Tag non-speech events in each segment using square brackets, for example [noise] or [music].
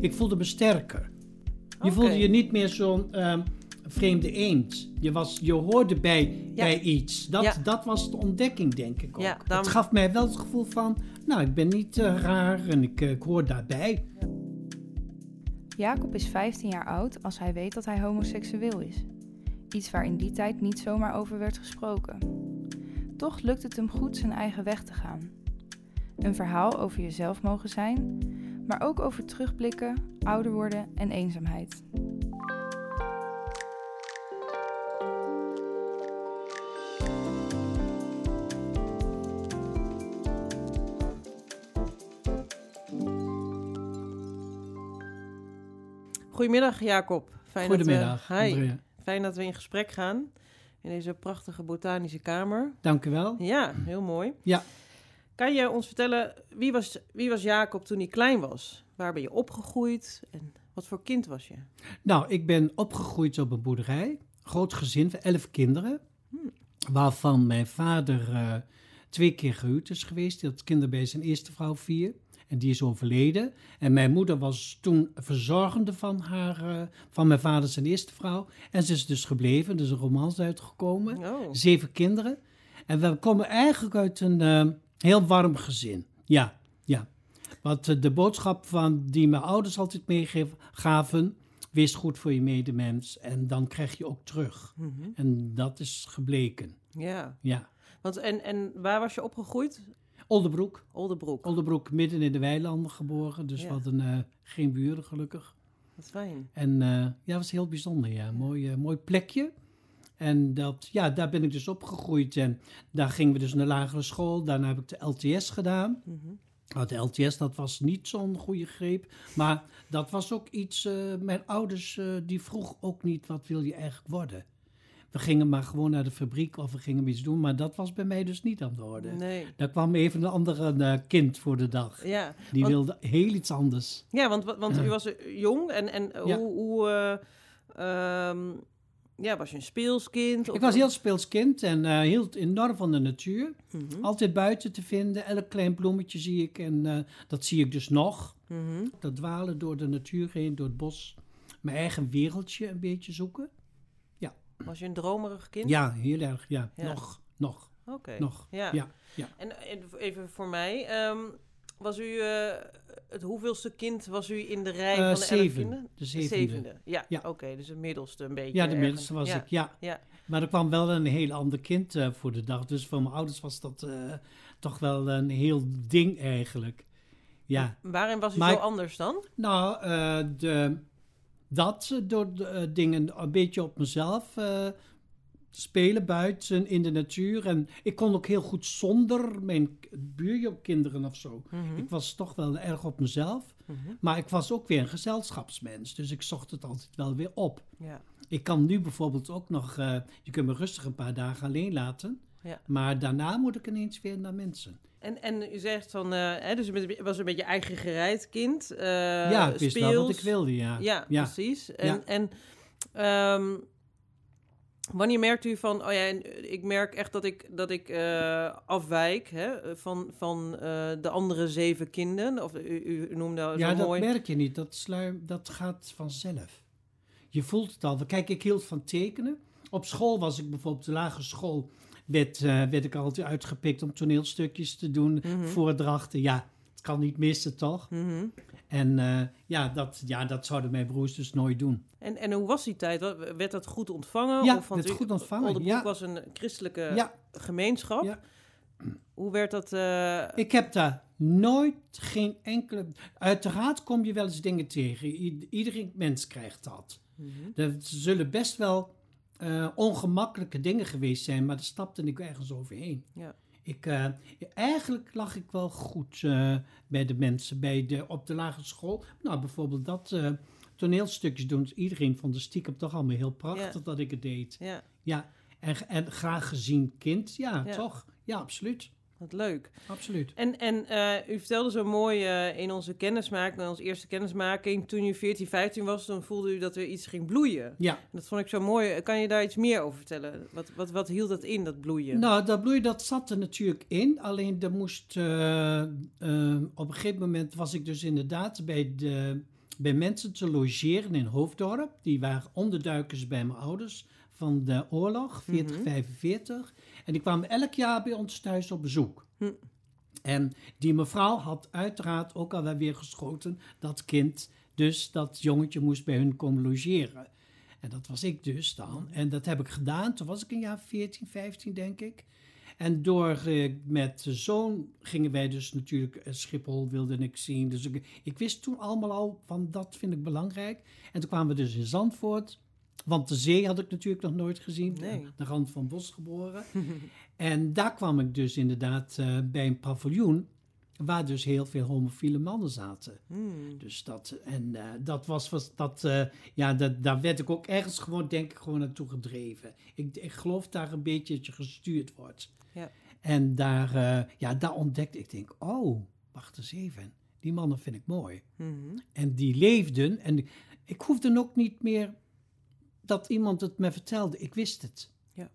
ik voelde me sterker. Je voelde je niet meer zo'n ehm, vreemde eend. Je, was, je hoorde bij, Ja. bij iets. Dat, Ja. dat was de ontdekking, denk ik ook. Ja, Het gaf mij wel het gevoel van, nou, ik ben niet eh, raar en ik, eh, ik hoor daarbij. Jacob is 15 jaar oud als hij weet dat hij homoseksueel is. Iets waar in die tijd niet zomaar over werd gesproken. Toch lukt het hem goed zijn eigen weg te gaan. Een verhaal over jezelf mogen zijn, maar ook over terugblikken, ouder worden en eenzaamheid. Goedemiddag Jacob. Fijn Goedemiddag, Dat we, hi. Fijn dat we in gesprek gaan in deze prachtige botanische kamer. Dank u wel. Ja, heel mooi. Ja. Kan je ons vertellen, wie was, wie was Jacob toen hij klein was? Waar ben je opgegroeid en wat voor kind was je? Nou, ik ben opgegroeid op een boerderij. Groot gezin van elf kinderen. Waarvan mijn vader eh, twee keer gehuwd is geweest. Die had kinderen bij zijn eerste vrouw, vier. En die is overleden. En mijn moeder was toen verzorgende van, haar, eh, van mijn vader zijn eerste vrouw. En ze is dus gebleven. Er is een romans uitgekomen. Oh, Zeven kinderen. En we komen eigenlijk uit een eh, heel warm gezin. Ja, ja. Want eh, de boodschap van die mijn ouders altijd meegaven... wees goed voor je medemens en dan krijg je ook terug. mhm. En dat is gebleken, ja. ja. Want en, en waar was je opgegroeid? Oldebroek, Oldenbroek. Oldebroek midden in de weilanden geboren. Dus Ja. we hadden eh, geen buren gelukkig. Wat fijn. En eh, ja, dat was heel bijzonder, ja. Mooi, mooi plekje. En dat, ja, daar ben ik dus opgegroeid. En daar gingen we dus naar lagere school. Daarna heb ik de LTS gedaan. Nou, de LTS, dat was niet zo'n goede greep. Maar dat was ook iets... eh, mijn ouders, eh, die vroeg ook niet... wat wil je eigenlijk worden? We gingen maar gewoon naar de fabriek of we gingen iets doen. Maar dat was bij mij dus niet aan de orde. Nee. Daar kwam even een andere eh, kind voor de dag. Ja, Die want- wilde heel iets anders. ja want, want u was jong en, en Ja. hoe, hoe eh, ehm, ja, was je een speelskind? Ik Of- was heel speels kind en eh hield enorm van de natuur. Mhm, Altijd buiten te vinden. Elk klein bloemetje zie ik en eh, dat zie ik dus nog. mhm. Dat dwalen door de natuur heen, door het bos. Mijn eigen wereldje een beetje zoeken. Was je een dromerig kind? Ja, heel erg. Ja, Ja. nog, nog, Oké. nog. Ja. Ja, ja. En, en even voor mij, ehm, was u eh, het hoeveelste kind was u in de rij Eh, van de elf zeven. kinderen? De zevende. Ja, Ja. oké, dus het middelste een beetje. Ja, de ergens. middelste was ja. ik, ja. Ja. Maar er kwam wel een heel ander kind eh, voor de dag. Dus voor mijn ouders was dat eh, toch wel een heel ding eigenlijk. Ja. Waarin was u Maar zo anders dan? Nou, de, dat door de, dingen een beetje op mezelf spelen buiten in de natuur. En ik kon ook heel goed zonder mijn buurkinderen of zo. Mhm, Ik was toch wel erg op mezelf. mhm. Maar ik was ook weer een gezelschapsmens. Dus ik zocht het altijd wel weer op. Ja. Ik kan nu bijvoorbeeld ook nog... eh, je kunt me rustig een paar dagen alleen laten. Ja. Maar daarna moet ik ineens weer naar mensen. En, en u zegt van, eh, hè, dus bent- was een beetje eigen gereid kind. eh, ja, ik wist wel wat ik wilde, ja. Ja, Ja. precies. En, Ja. en ehm, wanneer merkt u van, oh ja, en ik merk echt dat ik, dat ik eh, afwijk hè, van, van eh, de andere zeven kinderen? Of u, u noemde zo Ja, dat mooi. merk je niet. Dat, sluim, dat gaat vanzelf. Je voelt het al. Kijk, ik hield van tekenen. Op school was ik bijvoorbeeld, de lagere school, werd, eh, werd ik altijd uitgepikt om toneelstukjes te doen, Mhm. voordrachten. Ja, het kan niet missen, toch? Mhm. En eh, ja, dat, ja, dat zouden mijn broers dus nooit doen. En, en hoe was die tijd? Werd dat goed ontvangen? Ja, of vond werd goed ontvangen, Oldenbroek ja. was een christelijke Ja. gemeenschap. Ja. Hoe werd dat? eh, Ik heb daar nooit geen enkele... Uiteraard kom je wel eens dingen tegen. I- iedereen mens krijgt dat. mhm. Er zullen best wel eh, ongemakkelijke dingen geweest zijn, maar daar stapte ik ergens overheen. Ja. Ik, eh, eigenlijk lag ik wel goed eh, bij de mensen bij de, op de lagere school. Nou, bijvoorbeeld dat eh, toneelstukjes doen. Iedereen vond de stiekem toch allemaal heel prachtig Ja. dat ik het deed. ja, Ja, en, en graag gezien kind. Ja, Ja. toch? Ja, absoluut. Wat leuk. Absoluut. En, en eh, u vertelde zo mooi eh, in onze kennismaking, in onze eerste kennismaking, toen u 14, 15 was, dan voelde u dat er iets ging bloeien. Ja. Dat vond ik zo mooi. Kan je daar iets meer over vertellen? Wat, wat, wat hield dat in, dat bloeien? Nou, dat bloei dat zat er natuurlijk in. Alleen er moest. eh, op een gegeven moment was ik dus inderdaad bij de bij mensen te logeren in Hoofddorp. Die waren onderduikers bij mijn ouders van de oorlog, 40, Mhm. 45. En die kwamen elk jaar bij ons thuis op bezoek. Hm. En die mevrouw had uiteraard ook al weer geschoten dat kind. Dus dat jongetje moest bij hun komen logeren. En dat was ik dus dan. En dat heb ik gedaan. Toen was ik een jaar 14, 15 denk ik. En door eh, met de zoon gingen wij dus natuurlijk eh, Schiphol wilde ik zien. Dus ik, ik wist toen allemaal al van dat vind ik belangrijk. En toen kwamen we dus in Zandvoort. Want de zee had ik natuurlijk nog nooit gezien. Nee. De rand van Bos geboren. [laughs] en daar kwam ik dus inderdaad eh, bij een paviljoen. Waar dus heel veel homofiele mannen zaten. Hmm. Dus dat, en eh, dat was, was dat, eh, ja, dat, daar werd ik ook ergens gewoon, denk ik, gewoon naartoe gedreven. Ik, ik geloof daar een beetje dat je gestuurd wordt. Ja. En daar, ja, daar ontdekte ik, denk, oh, wacht eens even. Die mannen vind ik mooi. Mhm. En die leefden. En ik hoefde ook niet meer dat iemand het me vertelde. Ik wist het. Ja.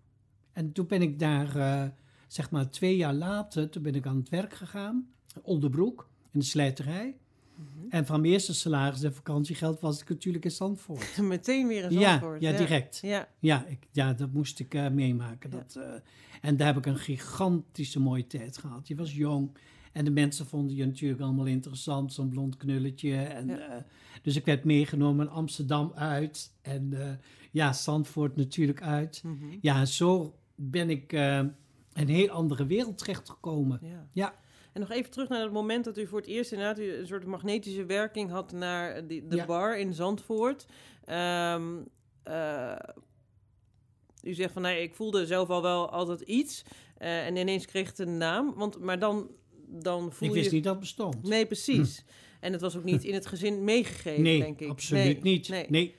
En toen ben ik daar, eh, zeg maar twee jaar later, toen ben ik aan het werk gegaan. Onderbroek, in de slijterij. Mhm. En van mijn eerste salaris en vakantiegeld was ik natuurlijk in Zandvoort. [laughs] Meteen weer in Ja, Zandvoort. ja, direct. Ja, Ja, ik, ja dat moest ik eh, meemaken. Ja. Dat, eh, en daar heb ik een gigantische mooie tijd gehad. Je was jong en de mensen vonden je natuurlijk allemaal interessant, zo'n blond knulletje. En, Ja. eh, dus ik werd meegenomen Amsterdam uit en eh, ja, Zandvoort natuurlijk uit. Mhm. Ja, zo ben ik eh, een heel andere wereld terechtgekomen. ja. Ja. En nog even terug naar het moment dat u voor het eerst inderdaad een soort magnetische werking had naar de Ja. bar in Zandvoort. Ehm, eh, u zegt van, nee, ik voelde zelf al wel altijd iets. en ineens kreeg het een naam. Want, maar dan, dan voel Ik je... wist niet dat het bestond. Nee, precies. En het was ook niet in het gezin meegegeven, nee denk ik. absoluut Nee, niet. Nee. nee.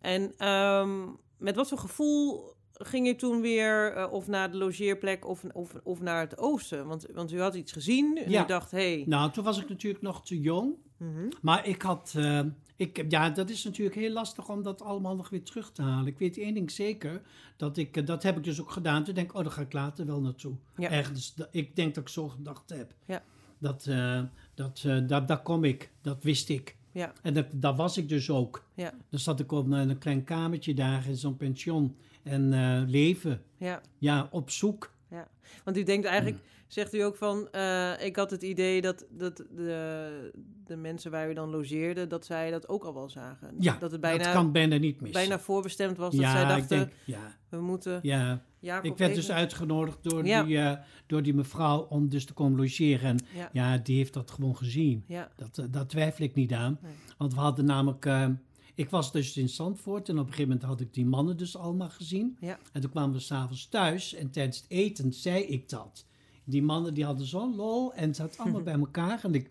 En ehm, met wat voor gevoel ging je toen weer eh, of naar de logeerplek of, of, of naar het oosten? Want, want u had iets gezien en Ja. u dacht, hé... Hey, Nou, toen was ik natuurlijk nog te jong. mhm, Maar ik had, eh, ik, ja, dat is natuurlijk heel lastig om dat allemaal nog weer terug te halen. Ik weet één ding zeker, dat ik, eh, dat heb ik dus ook gedaan. Toen denk ik, oh, daar ga ik later wel naartoe. Ja. Ergens, ik denk dat ik zo gedacht heb. Ja. Dat, eh, dat, eh, daar, daar kom ik, dat wist ik. Ja. En dat, daar was ik dus ook. Ja. Dan zat ik op een, een klein kamertje daar in zo'n pension en leven. ja. Ja, op zoek. Want u denkt eigenlijk, Hmm. zegt u ook van, eh, ik had het idee dat, dat de, de mensen waar u dan logeerde, dat zij dat ook al wel zagen. Ja, dat het bijna, dat kan bijna niet missen. bijna voorbestemd was dat ja, zij ik dachten, denk, ja, we moeten ja. Jacob Ik werd even- dus uitgenodigd door, Ja. die, eh, door die mevrouw om dus te komen logeren. En Ja, ja, die heeft dat gewoon gezien. ja, Dat, eh, daar twijfel ik niet aan. Nee. Want we hadden namelijk... ik was dus in Zandvoort en op een gegeven moment had ik die mannen dus allemaal gezien. Ja. En toen kwamen we s'avonds thuis en tijdens het eten zei ik dat. Die mannen die hadden zo'n lol en het zat allemaal [laughs] bij elkaar. En ik,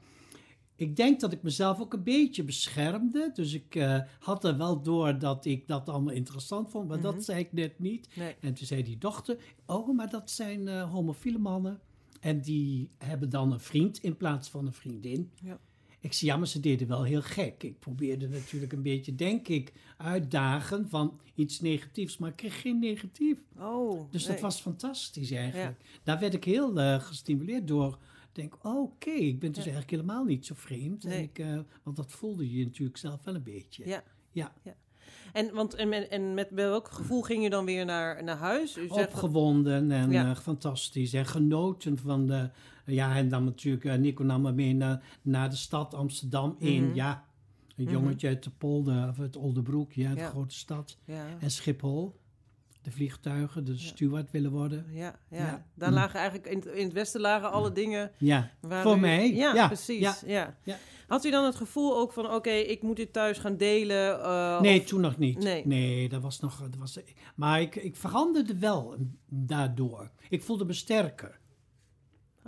ik denk dat ik mezelf ook een beetje beschermde. Dus ik eh, had er wel door dat ik dat allemaal interessant vond. Maar Mhm. dat zei ik net niet. nee. En toen zei die dochter, oh, maar dat zijn eh, homofiele mannen. En die hebben dan een vriend in plaats van een vriendin. Ja. Ik zei, ja, maar ze deden wel heel gek. Ik probeerde natuurlijk een beetje, denk ik, uitdagen van iets negatiefs. Maar ik kreeg geen negatief. Oh, Dus nee. dat was fantastisch eigenlijk. Daar werd ik heel eh, gestimuleerd door. Denk, oké, ik ben dus Ja. eigenlijk helemaal niet zo vreemd. En Nee. ik, eh, want dat voelde je natuurlijk zelf wel een beetje. Ja. Ja. En, want, en, met- en met welk gevoel ging je dan weer naar, naar huis? U zegt van- Opgewonden en Ja. eh, fantastisch. En genoten van de... Ja, en dan natuurlijk, eh, Nico nam me mee naar, naar de stad Amsterdam in. Mhm. Ja, een Mhm. jongetje uit de polder, of uit Oldenbroek, ja, de Ja. grote stad. ja. En Schiphol, de vliegtuigen, de steward willen worden. Ja, ja. Daar lagen eigenlijk in het, in het westen lagen alle dingen Ja, voor u- mij. Ja, Ja, precies. ja. Had u dan het gevoel ook van, oké, ik moet dit thuis gaan delen? eh, Nee, of- toen nog niet. Nee. Nee, dat was nog. Dat was, maar ik, ik veranderde wel daardoor. Ik voelde me sterker.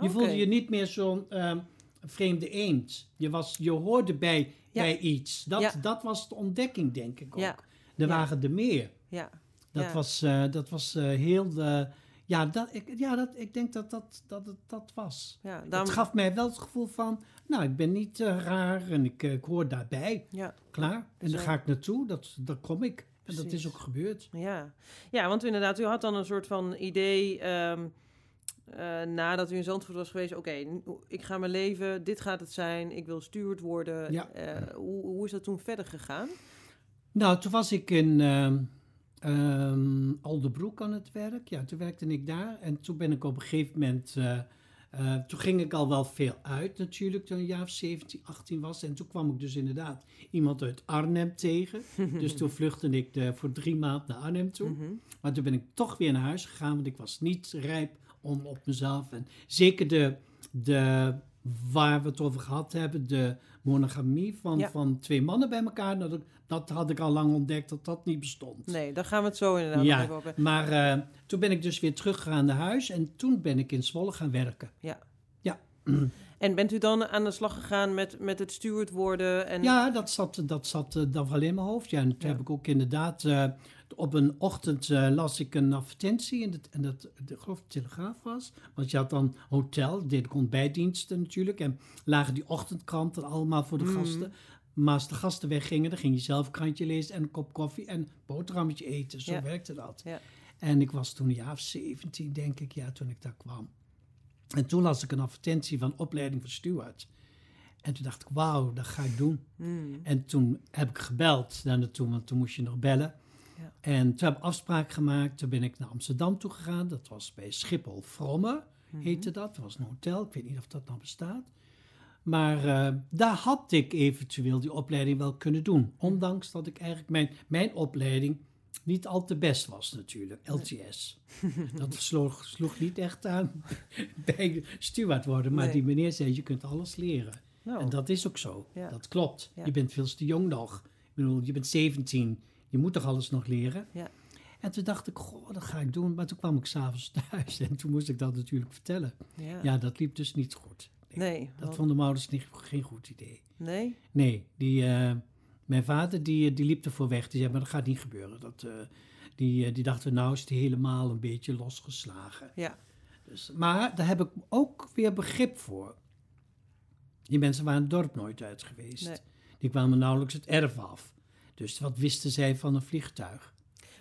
Je voelde je niet meer zo'n ehm, vreemde eend. Je, was, je hoorde bij, Ja. bij iets. Dat, Ja. dat was de ontdekking, denk ik ook. Ja. Er waren er meer. Ja, Dat Ja. was, eh, dat was eh, heel. de ja, dat, ik, ja dat, ik denk dat dat, dat het dat was. ja, daarom, Het gaf mij wel het gevoel van. Nou, ik ben niet eh, raar en ik, ik hoor daarbij. ja, Klaar. En daar ga ik naartoe. Dat, daar kom ik. En dat is ook gebeurd. ja. ja, want inderdaad, u had dan een soort van idee... ehm, eh, nadat u in Zandvoort was geweest, oké, ik ga mijn leven, dit gaat het zijn, ik wil steward worden. Ja. Hoe, hoe is dat toen verder gegaan? Nou, toen was ik in ehm ehm, Alderbroek aan het werk. Ja, toen werkte ik daar. En toen ben ik op een gegeven moment... eh, eh, toen ging ik al wel veel uit natuurlijk, toen ik een jaar of 17, 18 was. En toen kwam ik dus inderdaad iemand uit Arnhem tegen. [laughs] Dus toen vluchtte ik de, voor drie maanden naar Arnhem toe. Mhm. Maar toen ben ik toch weer naar huis gegaan, want ik was niet rijp om op mezelf. En zeker de, de waar we het over gehad hebben, de monogamie van, Ja. van twee mannen bij elkaar, dat, dat had ik al lang ontdekt dat dat niet bestond. Nee, daar gaan we het zo inderdaad Ja, over. maar eh, toen ben ik dus weer teruggegaan naar huis en toen ben ik in Zwolle gaan werken. En bent u dan aan de slag gegaan met, met het steward worden? En... Ja, dat zat, dat zat eh, dan wel in mijn hoofd. Ja, en toen Ja. heb ik ook inderdaad... eh, op een ochtend eh, las ik een advertentie in de, en dat de, geloof de Telegraaf was. Want je had dan hotel, deed ik ontbijtdiensten natuurlijk. En lagen die ochtendkranten allemaal voor de Mhm. gasten. Maar als de gasten weggingen, dan ging je zelf een krantje lezen en een kop koffie en een boterhammetje eten. Zo Ja. werkte dat. Ja. En ik was toen een jaar of 17, denk ik, ja, toen ik daar kwam. En toen las ik een advertentie van opleiding voor steward. En toen dacht ik, wauw, dat ga ik doen. Hmm. En toen heb ik gebeld daar naartoe, want toen moest je nog bellen. Ja. En toen heb ik afspraak gemaakt. Toen ben ik naar Amsterdam toe gegaan. Dat was bij Schiphol Vromme, Mhm. heette dat. Dat was een hotel. Ik weet niet of dat nog bestaat. Maar eh, daar had ik eventueel die opleiding wel kunnen doen. Ondanks dat ik eigenlijk mijn, mijn opleiding niet al te best was natuurlijk. LTS. [laughs] dat sloeg, sloeg niet echt aan [laughs] bij steward worden. Maar Nee. die meneer zei, je kunt alles leren. Nou, En dat is ook zo. Ja. Dat klopt. Ja. Je bent veel te jong nog. Ik bedoel, je bent 17. Je moet toch alles nog leren? Ja. En toen dacht ik, goh, dat ga ik doen. Maar toen kwam ik s'avonds [laughs] thuis en toen moest ik dat natuurlijk vertellen. ja. Ja, dat liep dus niet goed. Nee, Dat want- vonden mijn ouders niet, geen goed idee. nee? Nee, die, eh, mijn vader die, die liep ervoor weg. Die zei, maar dat gaat niet gebeuren. Dat, eh, die, eh, die dachten, nou is die helemaal een beetje losgeslagen. Ja. Dus, maar daar heb ik ook weer begrip voor. Die mensen waren het dorp nooit uit geweest. Nee. Die kwamen nauwelijks het erf af. Dus wat wisten zij van een vliegtuig?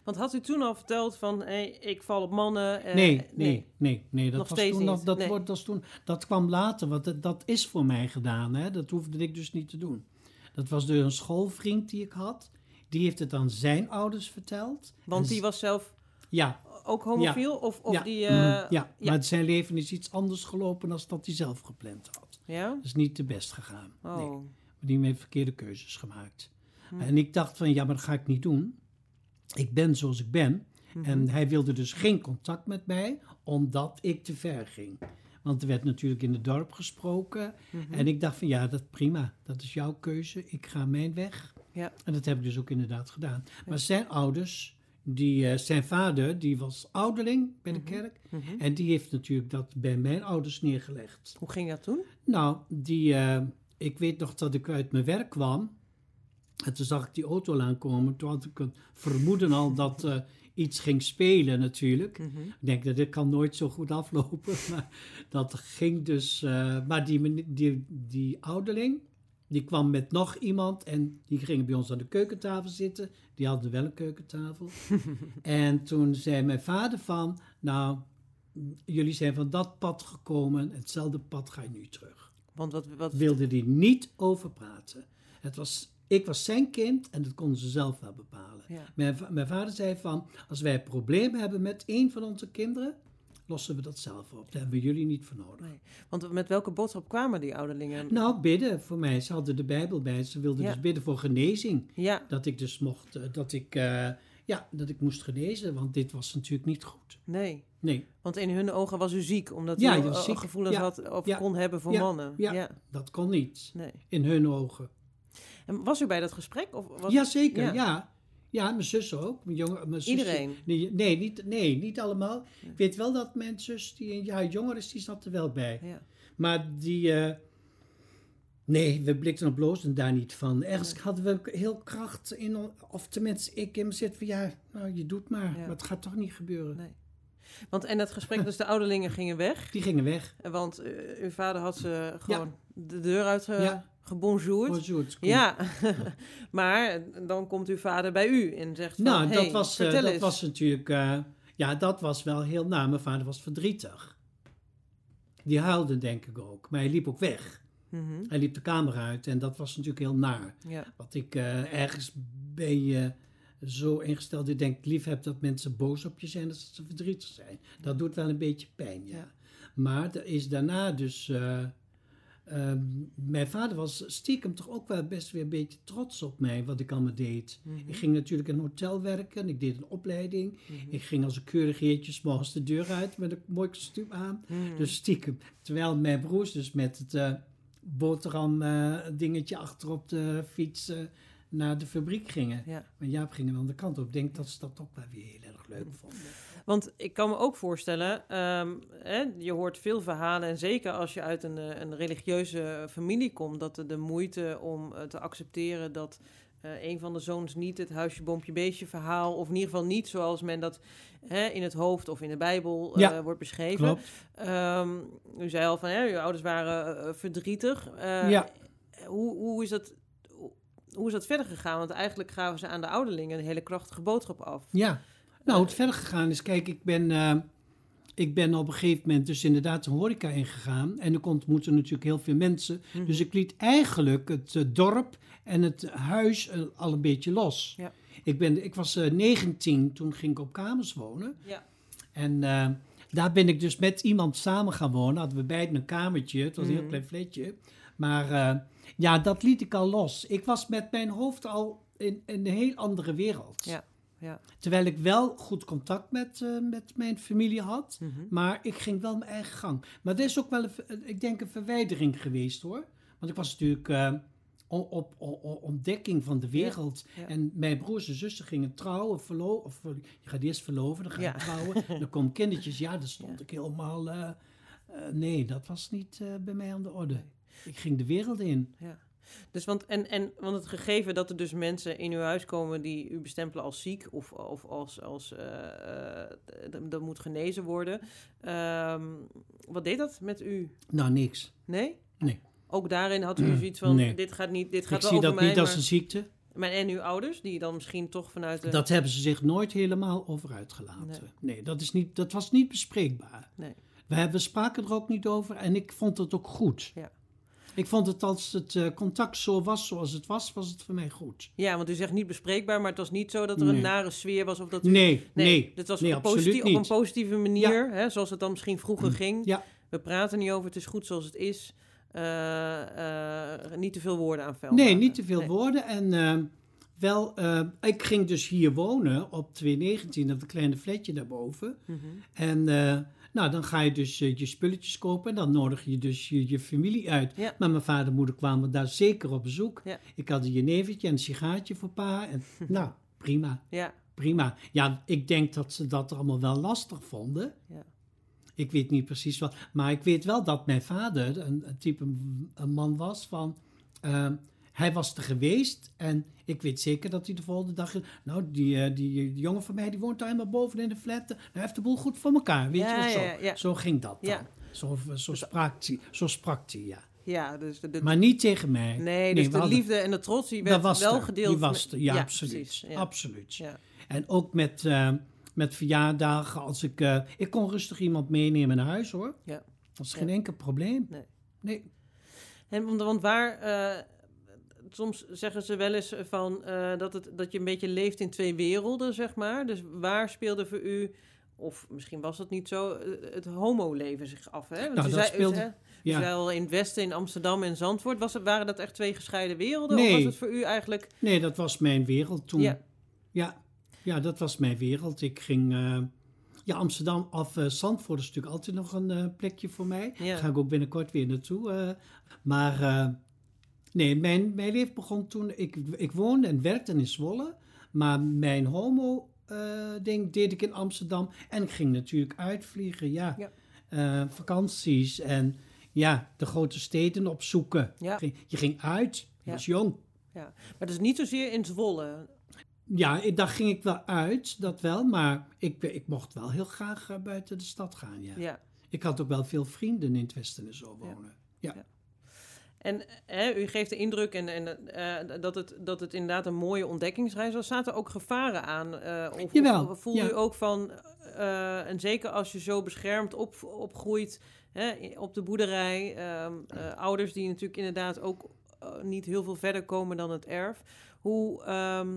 Want had u toen al verteld van, hey, ik val op mannen? eh, nee, nee, nee, nee. Dat, Nog was steeds toen, dat, nee. wordt, dat, toen, dat kwam later, want dat, dat is voor mij gedaan. Hè? Dat hoefde ik dus niet te doen. Dat was door een schoolvriend die ik had. Die heeft het aan zijn ouders verteld. Want En die was zelf Ja, ook homofiel? Of, of ja, die... eh, ja. maar zijn leven is iets anders gelopen dan dat hij zelf gepland had. ja? Dat is niet de best gegaan. Oh. Nee. Maar die heeft verkeerde keuzes gemaakt. En ik dacht van, ja, maar dat ga ik niet doen. Ik ben zoals ik ben. Mhm. En hij wilde dus geen contact met mij, omdat ik te ver ging. Want er werd natuurlijk in het dorp gesproken. Mhm. En ik dacht van, ja, dat prima. Dat is jouw keuze. Ik ga mijn weg. Ja. En dat heb ik dus ook inderdaad gedaan. Maar zijn ouders, die, eh, zijn vader, die was ouderling bij de Mhm. kerk. En die heeft natuurlijk dat bij mijn ouders neergelegd. Hoe ging dat toen? Nou, die, eh, ik weet nog dat ik uit mijn werk kwam. En toen zag ik die auto aankomen. Toen had ik het vermoeden al dat eh, iets ging spelen natuurlijk. Mhm. Ik denk dat dit kan nooit zo goed aflopen. [laughs] Maar dat ging dus... eh, maar die, die, die ouderling, die kwam met nog iemand. En die gingen bij ons aan de keukentafel zitten. Die hadden wel een keukentafel. [laughs] en toen zei mijn vader van... Nou, jullie zijn van dat pad gekomen. Hetzelfde pad ga je nu terug Want wat... wat wilde die niet over praten. Het was, ik was zijn kind en dat konden ze zelf wel bepalen. ja. Mijn, mijn vader zei van, als wij een probleem hebben met een van onze kinderen, lossen we dat zelf op. Daar hebben we jullie niet voor nodig. Nee. Want met welke boodschap kwamen die ouderlingen? Nou, bidden voor mij. Ze hadden de Bijbel bij. Ze wilden Ja. dus bidden voor genezing. Ja, Dat ik dus mocht, eh, dat ik, eh, ja, dat ik moest genezen, want dit was natuurlijk niet goed. nee. Nee, Want in hun ogen was u ziek, omdat Ja, u eh, ziek. gevoelens Ja. had of Ja. kon hebben voor Ja. mannen. Ja. dat kon niet. Nee. In hun ogen. En was u bij dat gesprek? Of was Jazeker, ja. ja. ja. mijn zus ook. Mijn jongen, mijn zusje- Iedereen? Nee, nee, niet, nee, niet allemaal. Ja. Ik weet wel dat mijn zus, die een jaar jonger is, die zat er wel bij. Ja. Maar die... eh, nee, we blikten op blozen daar niet van. Ergens hadden we heel kracht in... Of tenminste, ik in me zit van... Ja, nou, je doet maar. Maar het gaat toch niet gebeuren. Nee. Want en het gesprek, dus de ouderlingen gingen weg. Die gingen weg. Eh, Want eh, uw vader had ze gewoon de deur uit ge Ja. Gebonjourd. Bonjour. Ja, [laughs] maar dan komt uw vader bij u en zegt van, Nou, hey, dat, was, eh, dat eens. was natuurlijk... eh, ja, dat was wel heel... Nou, mijn vader was verdrietig. Die huilde denk ik ook. Maar hij liep ook weg. Mhm. Hij liep de kamer uit en dat was natuurlijk heel naar. Ja. Want ik eh, ergens ben je zo ingesteld. Ik denk lief heb dat mensen boos op je zijn, dat ze verdrietig zijn. Dat doet wel een beetje pijn, ja. Ja. Maar er is daarna dus. Eh, ehm, mijn vader was stiekem toch ook wel best weer een beetje trots op mij, wat ik allemaal deed. Mhm. Ik ging natuurlijk in een hotel werken, ik deed een opleiding. Mhm. Ik ging als een keurig heertje morgens de deur uit met een mooi kostuum aan. Mhm. Dus stiekem. Terwijl mijn broers dus met het eh, boterham eh, dingetje achter op de fiets eh, naar de fabriek gingen. Ja. Maar Jaap ging aan de kant op. Ik denk dat ze dat ook wel weer heel erg leuk vonden. Want ik kan me ook voorstellen, ehm, hè, je hoort veel verhalen, en zeker als je uit een, eh, een religieuze familie komt, dat de, de moeite om eh, te accepteren dat eh, een van de zoons niet het huisje, boompje, beestje verhaal, of in ieder geval niet zoals men dat hè, in het hoofd of in de Bijbel Ja, wordt beschreven. Ehm, u zei al van, hè, uw ouders waren verdrietig. Ja. Hoe, hoe, is dat, hoe, is dat verder gegaan? Want eigenlijk gaven ze aan de ouderlingen een hele krachtige boodschap af. Ja. Nou, hoe het verder gegaan is, kijk, ik ben, eh, ik ben op een gegeven moment dus inderdaad een horeca ingegaan. En ik ontmoette natuurlijk heel veel mensen. Mhm. Dus ik liet eigenlijk het eh, dorp en het huis eh, al een beetje los. Ja. Ik, ben, ik was eh 19, toen ging ik op kamers wonen. Ja. En eh, daar ben ik dus met iemand samen gaan wonen. Hadden we beiden een kamertje. Het was een heel Mhm. klein flatje. Maar eh, ja, dat liet ik al los. Ik was met mijn hoofd al in, in een heel andere wereld. Ja, ja. Terwijl ik wel goed contact met, eh, met mijn familie had. Mhm. Maar ik ging wel mijn eigen gang. Maar dat is ook wel, een, ver- ik denk, een verwijdering geweest hoor. Want ik was natuurlijk eh, op, o- o- ontdekking van de wereld. ja. En mijn broers en zussen gingen trouwen, verloven. Of, eh, je gaat eerst verloven, dan ga je trouwen. [laughs] Dan komen kindertjes. Ja, daar stond ik helemaal... eh, eh, nee, dat was niet eh, bij mij aan de orde. Ik ging de wereld in. Ja. Dus want, en, en, want het gegeven dat er dus mensen in uw huis komen die u bestempelen als ziek of, of als, als eh, eh, dat moet genezen worden. Ehm, wat deed dat met u? Nou, niks. Nee? Nee. Ook daarin had u zoiets van, Nee. dit gaat niet, dit Ik gaat wel zie over dat mij, niet als een ziekte. maar en uw ouders, die dan misschien toch vanuit de... Dat hebben ze zich nooit helemaal over uitgelaten. Nee, dat, is niet, dat was niet bespreekbaar. Nee. We, hebben, we spraken er ook niet over en ik vond het ook goed. Ja. Ik vond het als het eh, contact zo was zoals het was, was het voor mij goed. Ja, want u zegt niet bespreekbaar, maar het was niet zo dat er een nare sfeer was of dat u... Nee, nee. was nee, op, positief- op een positieve manier, hè, zoals het dan misschien vroeger ging. Ja, We praten niet over, het is goed zoals het is. Eh, eh, niet te veel woorden aan vuil nee, maken. niet te veel Nee. woorden. En wel, ik ging dus hier wonen op 219, op een kleine flatje daarboven. Mhm. En nou, dan ga je dus eh, je spulletjes kopen en dan nodig je dus je, je familie uit. Ja. Maar mijn vader en moeder kwamen daar zeker op bezoek. Ja. Ik had een jenevertje en een sigaartje voor pa. En, [laughs] nou, prima, Ja, prima. Ja, ik denk dat ze dat allemaal wel lastig vonden. Ja. Ik weet niet precies wat. Maar ik weet wel dat mijn vader een, een type een man was van... eh, hij was er geweest en ik weet zeker dat hij de volgende dag... Nou, die, eh, die, die jongen van mij die woont daar helemaal boven in de flat. Nou, hij heeft de boel goed voor elkaar, weet Ja, je wel zo. ja. Zo ging dat dan. Zo, zo, sprak hij, zo sprak hij, ja. ja dus de, de- Maar niet tegen mij. nee, dus de hadden- liefde en de trots die werd was wel er, gedeeld. Die was er, ja, absoluut. precies, ja. absoluut. Ja. En ook met, eh, met verjaardagen, als ik... eh, ik kon rustig iemand meenemen naar huis, hoor. Ja. Dat Ja. geen enkel probleem. Nee. Nee. En, want, want waar, soms zeggen ze wel eens van eh, dat, het, dat je een beetje leeft in twee werelden, zeg maar. Dus waar speelde voor u, of misschien was dat niet zo, eh, het homo-leven zich af? Hè? Want Nou, u dat zei, u speelde- Ja. in het Westen, in Amsterdam en Zandvoort. Was het, waren dat echt twee gescheiden werelden? Nee. Of was het voor u eigenlijk... nee, dat was mijn wereld toen. Ja. Ja, ja dat was mijn wereld. Ik ging... eh, ja, Amsterdam of eh, Zandvoort is natuurlijk altijd nog een eh, plekje voor mij. Ja. Daar ga ik ook binnenkort weer naartoe. eh. maar eh, nee, mijn, mijn leven begon toen... Ik, ik woonde en werkte in Zwolle. Maar mijn homo-ding deed ik in Amsterdam. En ik ging natuurlijk uitvliegen, ja. Ja. Eh, vakanties en ja, de grote steden opzoeken. Ja. Je ging uit, je Ja. was jong. Maar dus niet zozeer in Zwolle. Ja, daar ging ik wel uit, dat wel. Maar ik, ik mocht wel heel graag eh, buiten de stad gaan, ja. Ja. Ik had ook wel veel vrienden in het Westen en zo wonen. En hè, u geeft de indruk en, en, eh, dat, het, dat het inderdaad een mooie ontdekkingsreis was. Zaten er ook gevaren aan? eh, of, Jawel, of voel ja. u ook van, eh, en zeker als je zo beschermd op, opgroeit hè, op de boerderij, ehm, eh, ouders die natuurlijk inderdaad ook niet heel veel verder komen dan het erf. Hoe ehm,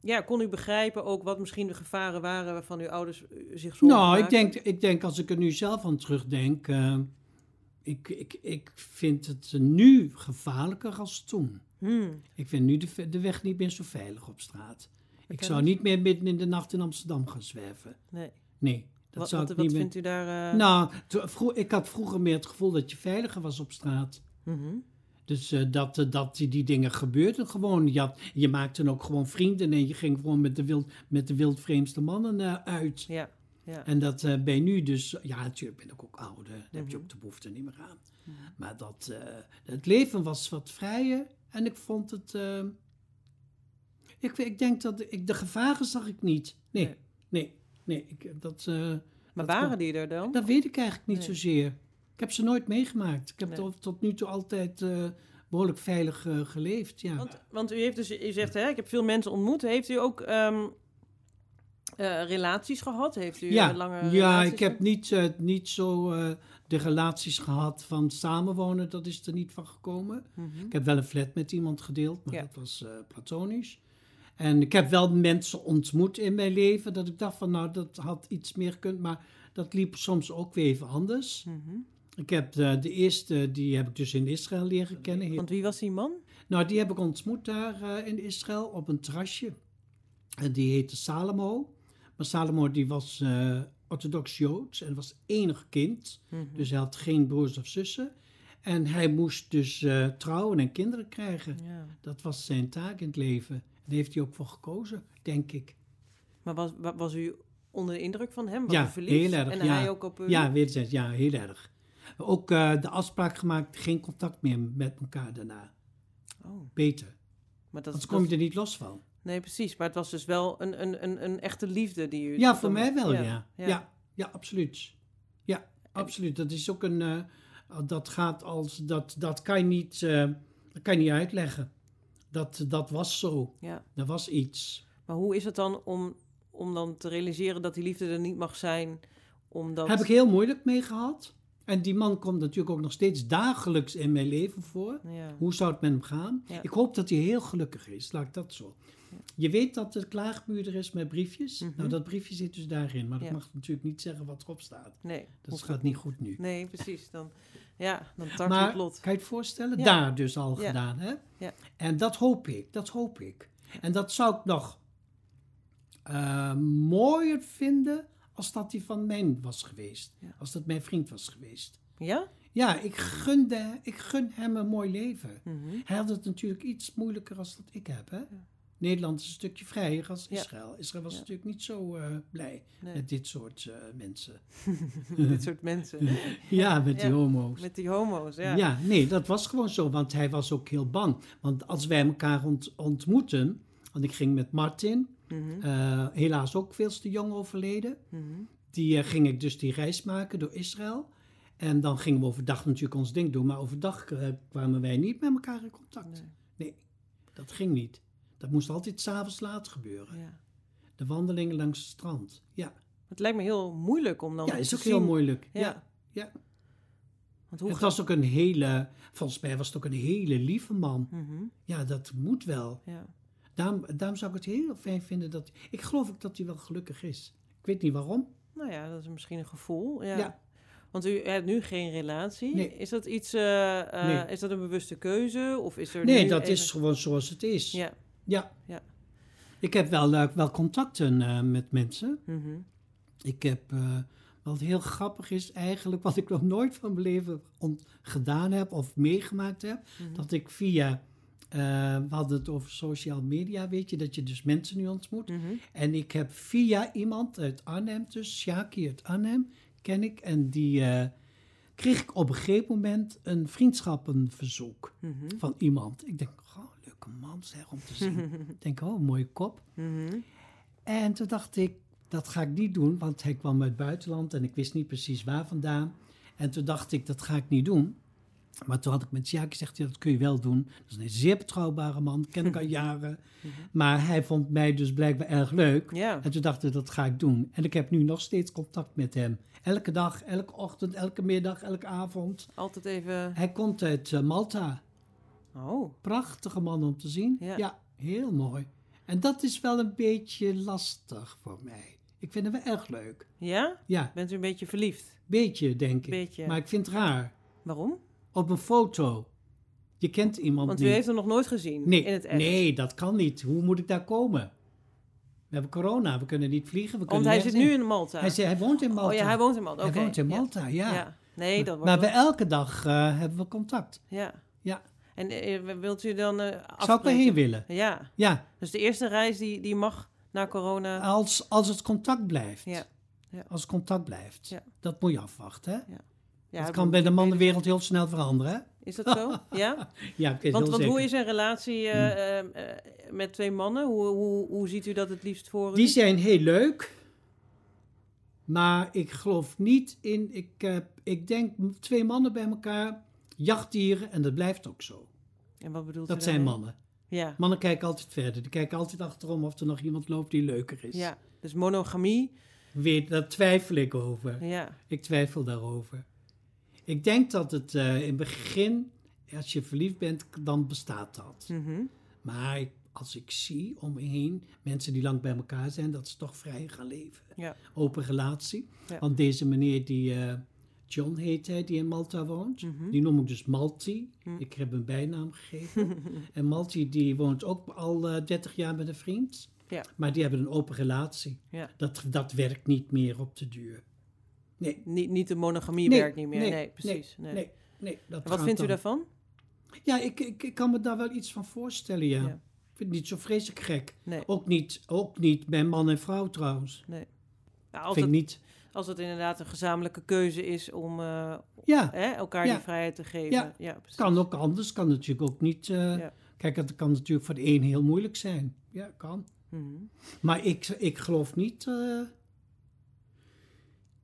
ja, kon u begrijpen ook wat misschien de gevaren waren waarvan uw ouders zich zorgen Nou, ik denk, ik denk als ik er nu zelf aan terugdenk, ik, ik, ik vind het nu gevaarlijker als toen. Hmm, Ik vind nu de, de weg niet meer zo veilig op straat. Ik zou niet meer midden in de nacht in Amsterdam gaan zwerven. nee. Nee, dat wat zou wat, ik wat niet meer... vindt u daar... eh, Nou, ik had vroeger meer het gevoel dat je veiliger was op straat. mhm. Dus eh, dat, eh, dat die, die dingen gebeurden gewoon. Je, had, je maakte dan ook gewoon vrienden en je ging gewoon met de, wild, met de wildvreemdste mannen uit. Ja, ja. En dat eh, ben je nu dus... Ja, natuurlijk ben ik ook ouder. Daar heb je Mhm. ook de behoefte niet meer aan. Maar dat, eh, het leven was wat vrijer. En ik vond het... eh, ik, ik denk dat... Ik, de gevaren zag ik niet. Nee, Nee. nee, nee. ik, dat, Maar dat waren kon- die er dan? dat weet ik eigenlijk niet Nee. zozeer. Ik heb ze nooit meegemaakt. Ik heb Nee. tot, tot nu toe altijd eh, behoorlijk veilig geleefd. Ja. Want, want u heeft dus, u zegt, hè, ik heb veel mensen ontmoet. Heeft u ook ehm, eh, relaties gehad? Heeft u ja, eh, lange ja ik heb niet, eh, niet zo de relaties gehad van samenwonen. Dat is er niet van gekomen. Mhm. Ik heb wel een flat met iemand gedeeld, maar Ja. dat was platonisch. En ik heb wel mensen ontmoet in mijn leven dat ik dacht van nou, dat had iets meer kunnen. Maar dat liep soms ook weer even anders. Mhm. Ik heb eh, de eerste, die heb ik dus in Israël leren kennen. Want wie was die man? Nou, die heb ik ontmoet daar in Israël op een terrasje. En die heette Salomo. Maar Salomo die was eh, orthodox Joods en was enig kind. Mhm. Dus hij had geen broers of zussen. En hij moest dus eh, trouwen en kinderen krijgen. Ja. Dat was zijn taak in het leven. En daar heeft hij ook voor gekozen, denk ik. Maar was, wa- was u onder de indruk van hem? Was Ja, u verliefd? heel erg, En ja. hij ook op u? Ja, wederzijds, ja, heel erg. Ook eh, de afspraak gemaakt, geen contact meer met elkaar daarna. Oh, Beter. maar dat, Anders dat- kom je er niet los van. Nee, precies. Maar het was dus wel een, een, een, een echte liefde die u... Ja, voor dan- mij wel, ja. ja. Ja, ja, absoluut. Ja, absoluut. Dat is ook een... eh, dat gaat als... Dat, dat kan je niet... eh, dat kan je niet uitleggen. Dat, dat was zo. Ja. Er was iets. Maar hoe is het dan om, om dan te realiseren dat die liefde er niet mag zijn? Omdat... Heb ik heel moeilijk mee gehad. En die man komt natuurlijk ook nog steeds dagelijks in mijn leven voor. Ja. Hoe zou het met hem gaan? Ja. Ik hoop dat hij heel gelukkig is, laat ik dat zo. Je weet dat de klaagmuur er is met briefjes. Mhm. Nou, dat briefje zit dus daarin. Maar dat Ja. mag natuurlijk niet zeggen wat erop staat. Nee. Dat gaat niet goed nu. Nee, precies. Dan, ja, dan tart Maar het lot. kan je het voorstellen? Ja. Daar dus al Ja. gedaan, hè? Ja. En dat hoop ik, dat hoop ik. En dat zou ik nog eh, mooier vinden als dat die van mij was geweest. Als dat mijn vriend was geweest. Ja? Ja, ik, gunde, ik gun hem een mooi leven. Mhm. Hij had het natuurlijk iets moeilijker als dat ik heb, hè? Nederland is een stukje vrijer als. Israël. Israël was natuurlijk niet zo eh, blij Nee. met dit soort eh, mensen. [laughs] Dit soort mensen. [laughs] Ja, met die homo's. Met die homo's, ja. Ja. nee, dat was gewoon zo, want hij was ook heel bang. Want als wij elkaar ont- ontmoeten, want ik ging met Martin, Mhm, eh, helaas ook veel te jong overleden, mhm. die ging ik dus die reis maken door Israël. En dan gingen we overdag natuurlijk ons ding doen, maar overdag kwamen wij niet met elkaar in contact. Nee, Nee, dat ging niet. Dat moest altijd s'avonds laat gebeuren. ja. De wandelingen langs het strand. Ja, Het lijkt me heel moeilijk om dan ja is ook heel moeilijk. Ja. Ja. ja. Want hoe Het was ook een hele, volgens mij was het ook een hele lieve man. Mhm, Ja, dat moet wel. ja. Daarom, daarom zou ik het heel fijn vinden dat... Ik geloof ook dat hij wel gelukkig is. Ik weet niet waarom. Nou ja, dat is misschien een gevoel. Ja. Ja. Want u hebt nu geen relatie. Nee. Is dat iets, eh, eh, Nee. is dat een bewuste keuze? Of is er Nee, dat even- is gewoon zoals het is. Ja. Ja. Ja. Ik heb wel, eh, wel contacten eh, met mensen. Mhm. Ik heb, eh, wat heel grappig is eigenlijk, [laughs] wat ik nog nooit van mijn leven gedaan heb of meegemaakt heb, Mhm. dat ik via, we hadden het over social media, weet je, dat je dus mensen nu ontmoet. Mhm. En ik heb via iemand uit Arnhem, dus Shaki uit Arnhem, ken ik, en die kreeg ik op een gegeven moment een vriendschappenverzoek Mhm. van iemand. Ik denk, oh, leuke man zeg, om te zien. [laughs] ik denk, oh, een mooie kop. Mhm. En toen dacht ik, dat ga ik niet doen, want hij kwam uit het buitenland en ik wist niet precies waar vandaan. En toen dacht ik, dat ga ik niet doen. Maar toen had ik met Sjaak gezegd, ja, dat kun je wel doen. Dat is een zeer betrouwbare man, ken ik al [laughs] jaren. Maar hij vond mij dus blijkbaar erg leuk. Ja. En toen dacht ik, dat ga ik doen. En ik heb nu nog steeds contact met hem. Elke dag, elke ochtend, elke middag, elke avond. Altijd even... Hij komt uit eh, Malta. Oh, Prachtige man om te zien. Ja. heel mooi. En dat is wel een beetje lastig voor mij. Ik vind hem wel erg leuk. ja? Ja, Bent u een beetje verliefd? beetje denk ik. Beetje. Maar ik vind het raar. Waarom? Op een foto. Je kent iemand Want u niet. heeft hem nog nooit gezien nee, in het echt. nee, dat kan niet. Hoe moet ik daar komen? We hebben corona, we kunnen niet vliegen. We Want kunnen hij nergens zit nu in Malta. Hij, zit- hij woont in Malta. Oh ja, hij woont in Malta. Hij Oké, woont in ja. Malta, ja. Nee, dat wordt Maar we elke dag eh, hebben we contact. Ja. Ja. En eh, wilt u dan eh Zou ik erheen willen? Ja. Ja, Dus de eerste reis die, die mag na corona... als, als het contact blijft. Ja. Ja. Als het contact blijft. Ja. Dat moet je afwachten, hè? Ja, dat hij kan bij de mannenwereld heel snel veranderen, hè? Is dat zo? [laughs] ja? Ja, Want, hoe is een relatie eh, eh, eh, met twee mannen? Hoe, hoe, hoe ziet u dat het liefst voor u? Die zijn heel leuk. Maar ik geloof niet in... Ik, heb ik denk twee mannen bij elkaar, jachtdieren, en dat blijft ook zo. En wat bedoelt u Dat zijn daarmee? mannen. Ja. Mannen kijken altijd verder. Die kijken altijd achterom of er nog iemand loopt die leuker is. ja. Dus monogamie. Weet, daar twijfel ik over. Ja. Ik twijfel daarover. Ik denk dat het eh, in het begin, als je verliefd bent, dan bestaat dat. Mhm. Maar ik- als ik zie om me heen mensen die lang bij elkaar zijn, dat ze toch vrij gaan leven. Ja. Open relatie. Ja. Want deze meneer die, eh, John heet hij, die in Malta woont, Mhm. die noem ik dus Malti. Mhm. Ik heb een bijnaam gegeven. [laughs] en Malti die woont ook al eh 30 jaar met een vriend. Ja. Maar die hebben een open relatie. Dat, dat werkt niet meer op de duur. Nee, Niet, niet de monogamie Nee, werkt niet meer. Nee, nee, precies. Nee. nee, nee. Dat wat vindt u daarvan? Ja, ik, ik, ik kan me daar wel iets van voorstellen, ja. Ja. Ik vind het niet zo vreselijk gek. Ook niet, ook niet bij man en vrouw trouwens. nee. Ja, als, vind het, niet. als het inderdaad een gezamenlijke keuze is om eh, Ja, hè, elkaar Ja. die vrijheid te geven. Ja. Precies. kan ook anders. Kan natuurlijk ook niet. eh. Kijk, het kan natuurlijk voor de een heel moeilijk zijn. Ja, kan. Mhm. Maar ik, ik geloof niet. eh,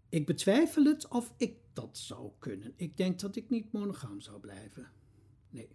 ik betwijfel het of ik dat zou kunnen. Ik denk dat ik niet monogaam zou blijven. Nee.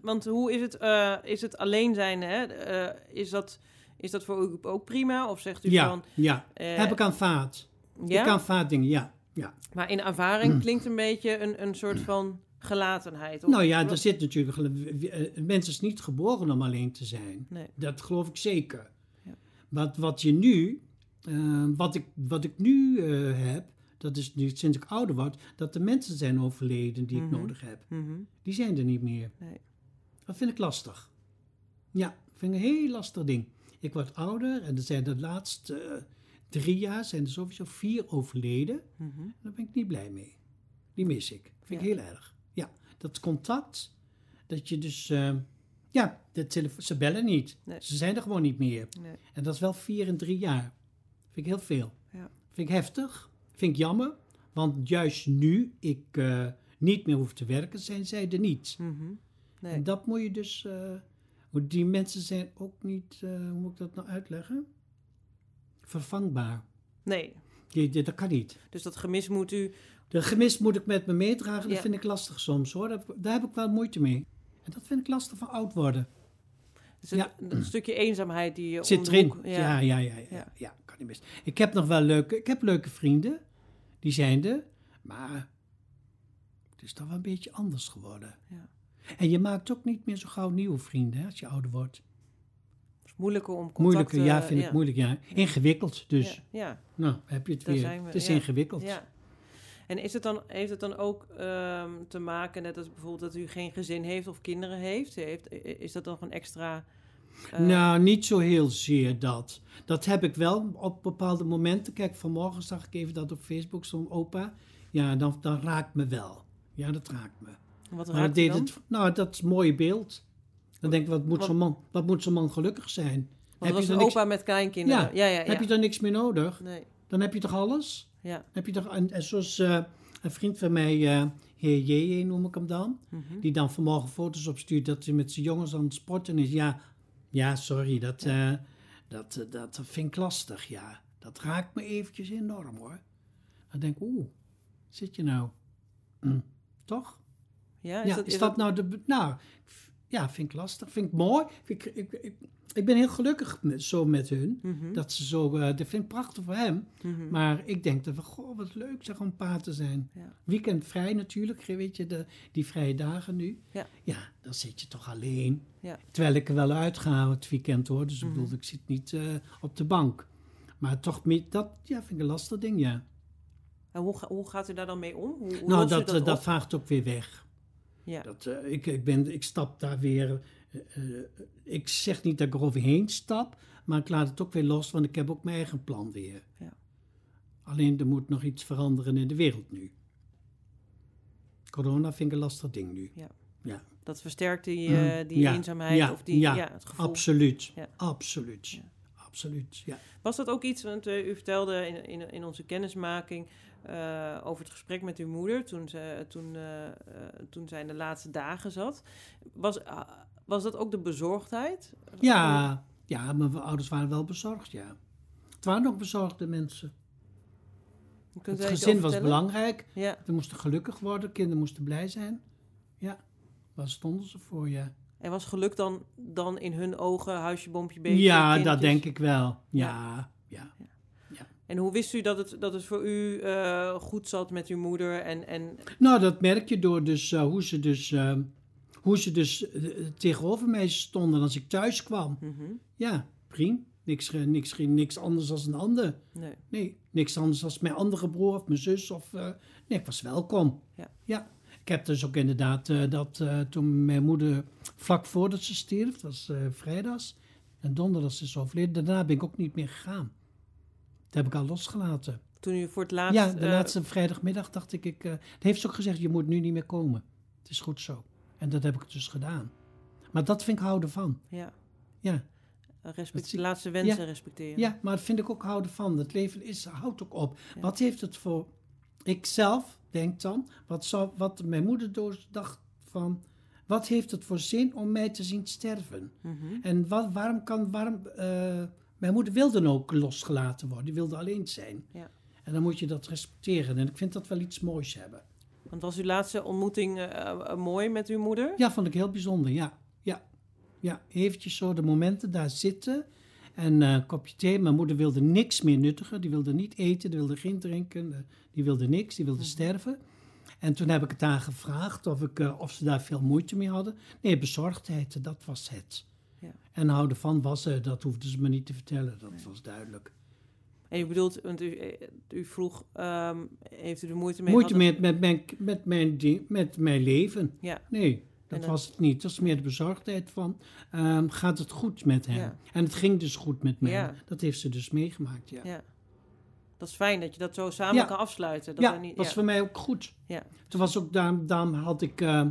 Want hoe is het, eh, is het alleen zijn? Hè? Eh, is, dat, is dat voor u ook prima? Of zegt u Ja, van... ja. eh, Heb ik aanvaard. ja? Ik kan vaatdingen, ja. ja. Maar in ervaring klinkt een beetje een, een soort van gelatenheid. of- Nou ja, er zit natuurlijk. eh, Een mens is niet geboren om alleen te zijn. Nee. Dat geloof ik zeker. Ja. Wat, wat je nu, eh, wat, ik, wat ik nu eh, heb, dat is nu sinds ik ouder word, dat de mensen zijn overleden die ik Mhm. nodig heb. Mhm. Die zijn er niet meer. Nee. Dat vind ik lastig. Ja, vind ik een heel lastig ding. Ik word ouder en er zijn de laatste eh, drie jaar zijn er sowieso vier overleden. Mhm. Daar ben ik niet blij mee. Die mis ik. Vind ik heel erg. Ja, dat contact, dat je dus, eh, ja, de ze bellen niet. Nee. Ze zijn er gewoon niet meer. Nee. En dat is wel vier in drie jaar. Vind ik heel veel. Ja. Vind ik heftig. Vind ik jammer. Want juist nu ik eh, niet meer hoef te werken, zijn zij er niet. Mhm. Nee. En dat moet je dus, eh, die mensen zijn ook niet, eh, hoe moet ik dat nou uitleggen? Vervangbaar. nee. Die- die- dat kan niet. Dus dat gemis moet u... De gemis moet ik met me meedragen. Dat vind ik lastig soms hoor. Daar, daar heb ik wel moeite mee. En dat vind ik lastig van oud worden. Dus het, Ja. een stukje eenzaamheid die je Zit erin. hoek- Ja, ja, ja, ja, ja, Ja. Niet. Ik heb nog wel leuke, ik heb leuke vrienden. Die zijn er. Maar het is toch wel een beetje anders geworden. Ja. En je maakt ook niet meer zo gauw nieuwe vrienden hè, als je ouder wordt. Moeilijker om contact... Moeilijker, ja, eh, vind ik moeilijk. Ja. Ingewikkeld dus. Ja, Nou, heb je het Daar weer. zijn we, het is ingewikkeld. ja. En is het dan, heeft het dan ook ehm, te maken, net als bijvoorbeeld dat u geen gezin heeft of kinderen heeft? heeft is dat nog een extra... eh, Nou, niet zo heel zeer dat. Dat heb ik wel op bepaalde momenten. Kijk, vanmorgen zag ik even dat op Facebook zo'n opa. Ja, dan, dan raakt me wel. Ja, dat raakt me. Wat raakt deed dan? het, nou, dat is een mooie beeld. Dan denk ik, wat moet zo'n man, wat moet zo'n man gelukkig zijn? Want heb was je een dan niks- opa met kleinkinderen. Ja, Ja, ja, ja. Heb je daar niks meer nodig? Nee, Dan heb je toch alles? ja. Heb je toch, en, en zoals eh, een vriend van mij, eh heer J.J. noem ik hem dan, Mhm. die dan vanmorgen foto's opstuurt dat hij met zijn jongens aan het sporten is. Ja, ja sorry, dat, eh, dat, eh, dat vind ik lastig, ja. Dat raakt me eventjes enorm hoor. Dan denk ik, oeh, zit je nou? Hm, toch? Ja, ja, is dat, nou de... Nou, ja, vind ik lastig. Vind ik mooi. Vind ik, ik, ik, ik ben heel gelukkig met, zo met hun. Mhm, Dat ze zo... eh, dat vind ik prachtig voor hem. mhm. Maar ik denk dat we... Goh, wat leuk zeg om pa te zijn. Ja. Weekend vrij natuurlijk. Weet je, de, die vrije dagen nu. Ja. Ja, dan zit je toch alleen. Ja. Terwijl ik er wel uitga het weekend hoor. Dus ik Mhm. bedoel, ik zit niet eh, op de bank. Maar toch, meer- dat ja, vind ik een lastig ding, ja. En hoe, hoe gaat u daar dan mee om? Hoe, hoe nou, dat, dat, dat, dat vaagt ook weer weg. Ja. Dat, eh, ik, ik, ben, ik stap daar weer. eh, eh, ik zeg niet dat ik er overheen stap, maar ik laat het ook weer los, want ik heb ook mijn eigen plan weer. Ja. Alleen er moet nog iets veranderen in de wereld nu. Corona vind ik een lastig ding nu. Dat versterkt die, eh, die ja, eenzaamheid ja, of die, ja, ja, het gevoel. Absoluut. Ja. Absoluut. Ja. Absoluut. Ja. Was dat ook iets, want u vertelde in, in, in onze kennismaking eh, over het gesprek met uw moeder toen, ze, toen, eh, eh, toen zij in de laatste dagen zat. Was, ah, was dat ook de bezorgdheid? Ja, ja, mijn ouders waren wel bezorgd, ja. Het waren ook bezorgde mensen. Het gezin was belangrijk. Ja, We moesten gelukkig worden, kinderen moesten blij zijn. Ja, waar stonden ze voor, ja. en was geluk dan, dan in hun ogen huisje, boompje, beestje? ja, dat denk ik wel. Ja, ja. En hoe wist u dat het, dat het voor u eh, goed zat met uw moeder? En, en, Nou, dat merk je door dus, eh, hoe ze dus, eh, hoe ze dus tegenover mij stonden als ik thuis kwam. Mhm. Ja, prima. Niks, niks, geen- niks anders dan een ander. Nee. Nee, niks anders dan mijn andere broer of mijn zus. Of, nee, ik was welkom. Ja. ja. Ik heb dus ook inderdaad dat toen mijn moeder vlak voordat ze stierf, het was vrijdags, en donderdags is overleden, daarna ben ik ook niet meer gegaan. Dat heb ik al losgelaten. Toen u voor het laatst... ja, de eh, laatste vrijdagmiddag dacht ik, ik het heeft ze ook gezegd, je moet nu niet meer komen. Het is goed zo. En dat heb ik dus gedaan. Maar dat vind ik houden van. Ja, Ja, respect, zie- laatste wensen respecteren. ja maar dat vind ik ook houden van. Het leven is, houdt ook op. Ja. Wat heeft het voor... Ik zelf denk dan, wat, zou, wat mijn moeder dacht van... Wat heeft het voor zin om mij te zien sterven? Mhm. En wat, waarom kan... Waarom, eh, mijn moeder wilde ook losgelaten worden. Die wilde alleen zijn. Ja. En dan moet je dat respecteren. En ik vind dat wel iets moois hebben. Want was uw laatste ontmoeting eh, eh, mooi met uw moeder? Ja, vond ik heel bijzonder, ja. Ja, ja eventjes zo de momenten daar zitten. En eh, een kopje thee. Mijn moeder wilde niks meer nuttigen. Die wilde niet eten, die wilde geen drinken. die wilde niks, die wilde Mhm. sterven. En toen heb ik het haar gevraagd of, ik, of ze daar veel moeite mee hadden. Nee, bezorgdheid, dat was het. Ja. En houden van was ze, dat hoefden ze me niet te vertellen. Dat was duidelijk. En u bedoelt, want u, u vroeg, ehm, heeft u er moeite mee Moeite met, met, mijn, met, mijn, ding- met mijn leven. Ja, Nee, dat dan- was het niet. Dat is meer de bezorgdheid van, ehm, gaat het goed met hem? Ja. En het ging dus goed met mij. Ja. Dat heeft ze dus meegemaakt, ja. ja. Dat is fijn dat je dat zo samen kan afsluiten. Dat Ja, niet, was voor mij ook goed. Ja. Toen was ook, daarom, daarom had ik, eh,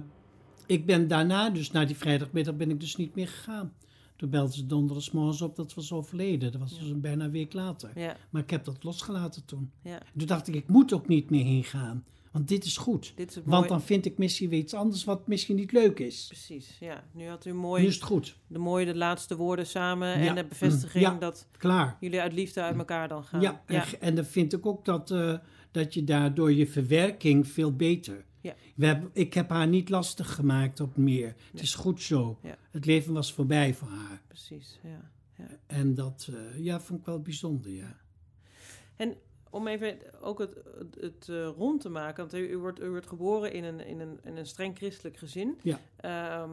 ik ben daarna, dus na die vrijdagmiddag, ben ik dus niet meer gegaan. Toen belden ze donderdagsmorgens op, dat was overleden. Dat was Ja. dus een bijna een week later. Ja, Maar ik heb dat losgelaten toen. ja. Toen dacht ik, ik moet ook niet meer heen gaan. Want dit is goed. Dit is het Want dan vind ik misschien weer iets anders wat misschien niet leuk is. Precies, ja. Nu had u Nu mooi is het goed. de mooie de laatste woorden samen en de bevestiging dat Klaar. jullie uit liefde uit elkaar dan gaan. Ja, en, ja. en dan vind ik ook dat, eh, dat je daardoor je verwerking veel beter. Ja. We hebben, ik heb haar niet lastig gemaakt op meer. Het is goed zo. Ja. Het leven was voorbij voor haar. precies. Ja. En dat eh, ja, vond ik wel bijzonder, ja. Om even ook het, het, het, eh, rond te maken, want u, u, wordt, u wordt geboren in een, in een, in een streng christelijk gezin. Ja. Ehm,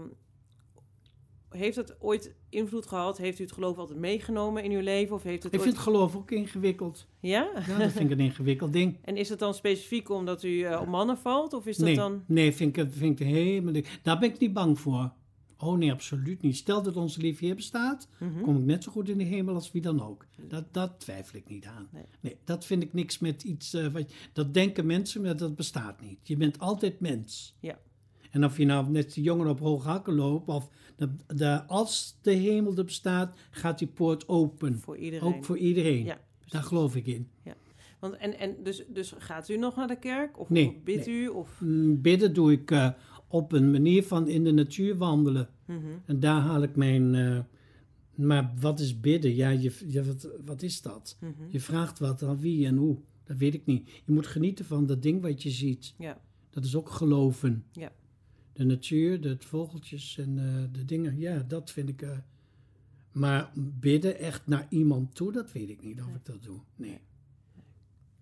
heeft het ooit invloed gehad? Heeft u het geloof altijd meegenomen in uw leven? Of heeft het Ik ooit... vind het geloof ook ingewikkeld. Ja? Ja, dat vind ik een ingewikkeld ding. [laughs] En is het dan specifiek omdat u eh, op mannen valt? Of is dat Nee, dan... nee vind ik, vind ik helemaal. Daar ben ik niet bang voor. Oh nee, absoluut niet. Stel dat onze lieve Heer bestaat, Mhm. kom ik net zo goed in de hemel als wie dan ook. Dat, dat twijfel ik niet aan. Nee. Nee, dat vind ik niks met iets. eh, wat, dat denken mensen, maar dat bestaat niet. Je bent altijd mens. Ja. En of je nou net de jongen op hoge hakken loopt, of de, de, als de hemel er bestaat, gaat die poort open. Voor iedereen. Ook voor iedereen. Ja, Daar geloof ik in. Want, en, en dus, dus gaat u nog naar de kerk? Of, Nee, bidt u? Of, Mm, Bidden doe ik eh, op een manier van in de natuur wandelen. Mhm. En daar haal ik mijn. eh, maar wat is bidden? Ja, je, je, wat, wat is dat? Mhm. Je vraagt wat aan wie en hoe. Dat weet ik niet. Je moet genieten van dat ding wat je ziet. Ja, Dat is ook geloven. Ja. De natuur, de vogeltjes en eh, de dingen. Ja, dat vind ik... eh, maar bidden echt naar iemand toe, dat weet ik niet of Nee. ik dat doe. Nee.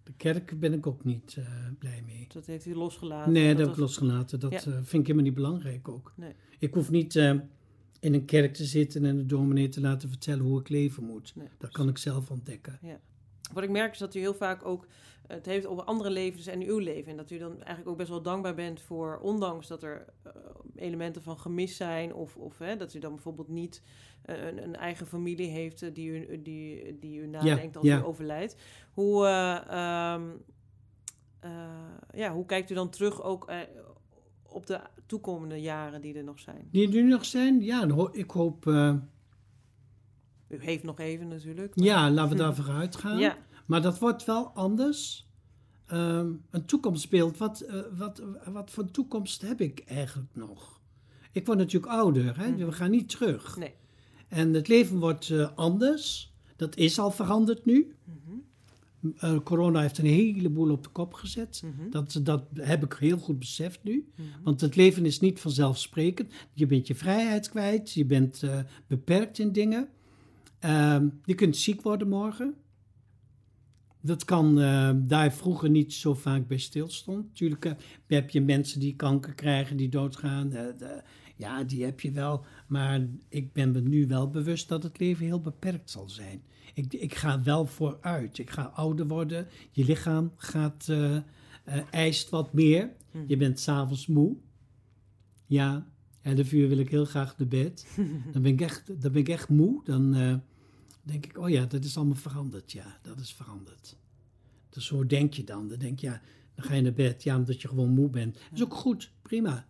De kerk ben ik ook niet eh, blij mee. Dat heeft u losgelaten. Nee, dat, heb was- ik losgelaten. Dat Ja. vind ik helemaal niet belangrijk ook. Nee. Ik hoef niet in een kerk te zitten en de dominee te laten vertellen hoe ik leven moet. Nee, Dat kan ik zelf ontdekken. Wat ik merk is dat u heel vaak ook eh, het heeft over andere levens en uw leven. En dat u dan eigenlijk ook best wel dankbaar bent voor, ondanks dat er eh, elementen van gemis zijn. Of, of hè, dat u dan bijvoorbeeld niet eh, een, een eigen familie heeft die, u, die, die u nadenkt als ja. u overlijdt. Hoe, eh, ehm, eh, ja, hoe kijkt u dan terug ook op de toekomende jaren die er nog zijn? Die er nu nog zijn? Ja, ik hoop... U heeft nog even natuurlijk. maar- ja, laten we [laughs] daar vooruit gaan. ja, Maar dat wordt wel anders. Ehm, een toekomstbeeld. Wat, eh, wat, wat voor toekomst heb ik eigenlijk nog? Ik word natuurlijk ouder. Hè? Mhm. We gaan niet terug. nee. En het leven wordt eh, anders. Dat is al veranderd nu. Mhm, Eh, corona heeft een heleboel op de kop gezet. mhm, Dat, dat heb ik heel goed beseft nu. mhm. Want het leven is niet vanzelfsprekend. Je bent je vrijheid kwijt. Je bent beperkt in dingen. Ehm, je kunt ziek worden morgen. Dat kan eh, daar vroeger niet zo vaak bij stilstond. Natuurlijk eh, heb je mensen die kanker krijgen, die doodgaan. Eh, de- ja, die heb je wel. Maar ik ben me nu wel bewust dat het leven heel beperkt zal zijn. Ik, ik ga wel vooruit. Ik ga ouder worden. Je lichaam gaat, eh, eist wat meer. Mhm. Je bent s'avonds moe. Ja, 11 uur wil ik heel graag naar bed. [laughs] Dan ben ik echt, dan ben ik echt moe. Dan denk ik, oh ja, dat is allemaal veranderd. Ja, dat is veranderd. Dus zo denk je dan. Dan denk je, ja, dan ga je naar bed. Ja, omdat je gewoon moe bent. Dat is ook goed, prima.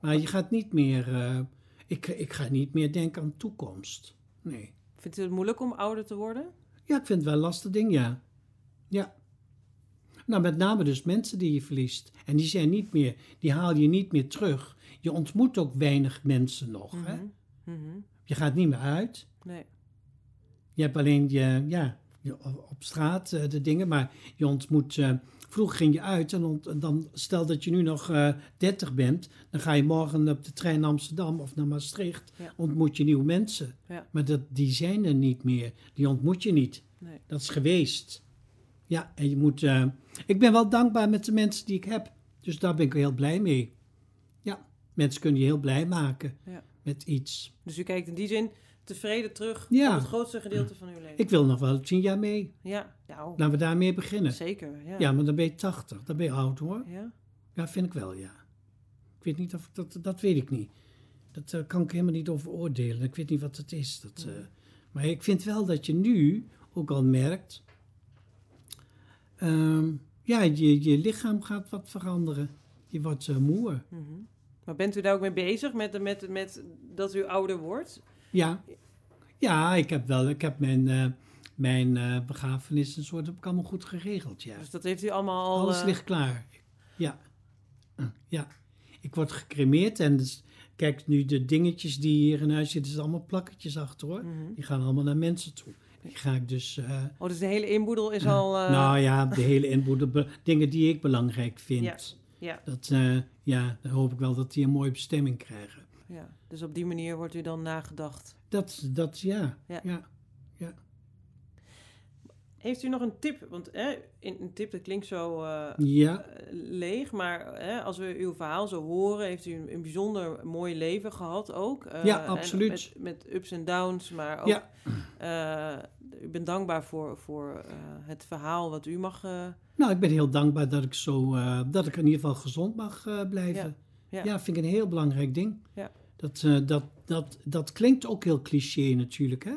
Maar je gaat niet meer, eh, ik, ik ga niet meer denken aan toekomst. Nee. Vindt u het moeilijk om ouder te worden? Ja, ik vind het wel een lastig ding, ja. Ja. Nou, met name dus mensen die je verliest. En die zijn niet meer, die haal je niet meer terug. Je ontmoet ook weinig mensen nog. Hè? Mhm, mhm. Je gaat niet meer uit. Nee. Je hebt alleen je, ja, op straat eh, de dingen, maar je ontmoet. eh, vroeger ging je uit en, dan stel dat je nu nog eh 30 bent, dan ga je morgen op de trein naar Amsterdam of naar Maastricht, Ja. ontmoet je nieuwe mensen. Ja. Maar dat, die zijn er niet meer. Die ontmoet je niet. Nee. Dat is geweest. Ja, en je moet. ik ben wel dankbaar met de mensen die ik heb. Dus daar ben ik heel blij mee. Ja, mensen kunnen je heel blij maken Ja. met iets. Dus u kijkt in die zin tevreden terug Ja. op het grootste gedeelte van uw leven. Ik wil nog wel tien jaar mee. Ja, nou, Laten we daarmee beginnen. zeker. Ja. Ja, maar dan ben je 80. Dan ben je oud hoor. Ja? Ja, vind ik wel, ja. Ik weet niet of ik dat, dat weet ik niet. Dat eh, kan ik helemaal niet over oordelen. Ik weet niet wat het is. Dat, eh, maar ik vind wel dat je nu ook al merkt. ehm, ja, je, je lichaam gaat wat veranderen. Je wordt uh, moe. Mhm. Maar bent u daar ook mee bezig met, met, met dat u ouder wordt? Ja. Ja, ik heb wel. Ik heb mijn, uh, mijn uh, begrafenis en soort heb ik allemaal goed geregeld. Ja. Dus dat heeft u allemaal al. Alles uh... ligt klaar. Ja. Ja. Ik word gecremeerd en dus, kijk nu de dingetjes die hier in huis zitten, zijn allemaal plakketjes achter hoor. Mm -hmm. Die gaan allemaal naar mensen toe. Die ga ik dus. Uh, oh, dus de hele inboedel is al. Uh... Nou ja, de hele inboedel. dingen die ik belangrijk vind. Ja. ja. Dat, ja, dan hoop ik wel dat die een mooie bestemming krijgen. Ja, dus op die manier wordt u dan nagedacht. Dat, dat ja. Ja. ja. ja. Heeft u nog een tip? Want hè, een tip, dat klinkt zo uh, ja. leeg. Maar hè, als we uw verhaal zo horen, heeft u een, een bijzonder mooi leven gehad ook. Uh, ja, absoluut. Met, met, ups en downs, maar ook... Ja. Uh, u bent dankbaar voor, voor het verhaal wat u mag... Nou, ik ben heel dankbaar dat ik zo... dat ik in ieder geval gezond mag blijven. Ja. Ja. ja, vind ik een heel belangrijk ding. Ja. Dat, uh, dat, dat, dat klinkt ook heel cliché natuurlijk, hè?